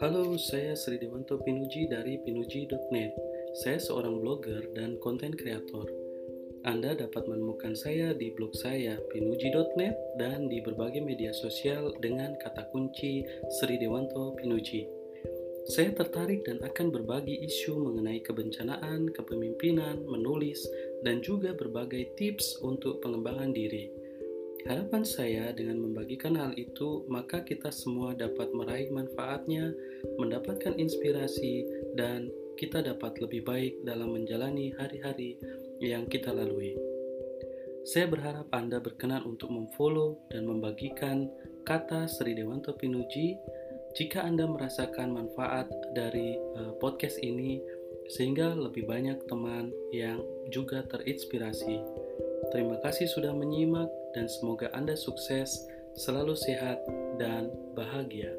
Halo, saya Sri Dewanto Pinuji dari pinuji.net. Saya seorang blogger dan konten kreator. Anda dapat menemukan saya di blog saya pinuji.net dan di berbagai media sosial dengan kata kunci Sri Dewanto Pinuji. Saya tertarik dan akan berbagi isu mengenai kebencanaan, kepemimpinan, menulis, dan juga berbagai tips untuk pengembangan diri. Harapan saya dengan membagikan hal itu, maka kita semua dapat meraih manfaatnya, mendapatkan inspirasi, dan kita dapat lebih baik dalam menjalani hari-hari yang kita lalui. Saya berharap Anda berkenan untuk memfollow dan membagikan kata Sri Dewanto Pinuji jika Anda merasakan manfaat dari uh, podcast ini sehingga lebih banyak teman yang juga terinspirasi. Terima kasih sudah menyimak dan semoga Anda sukses, selalu sehat, dan bahagia.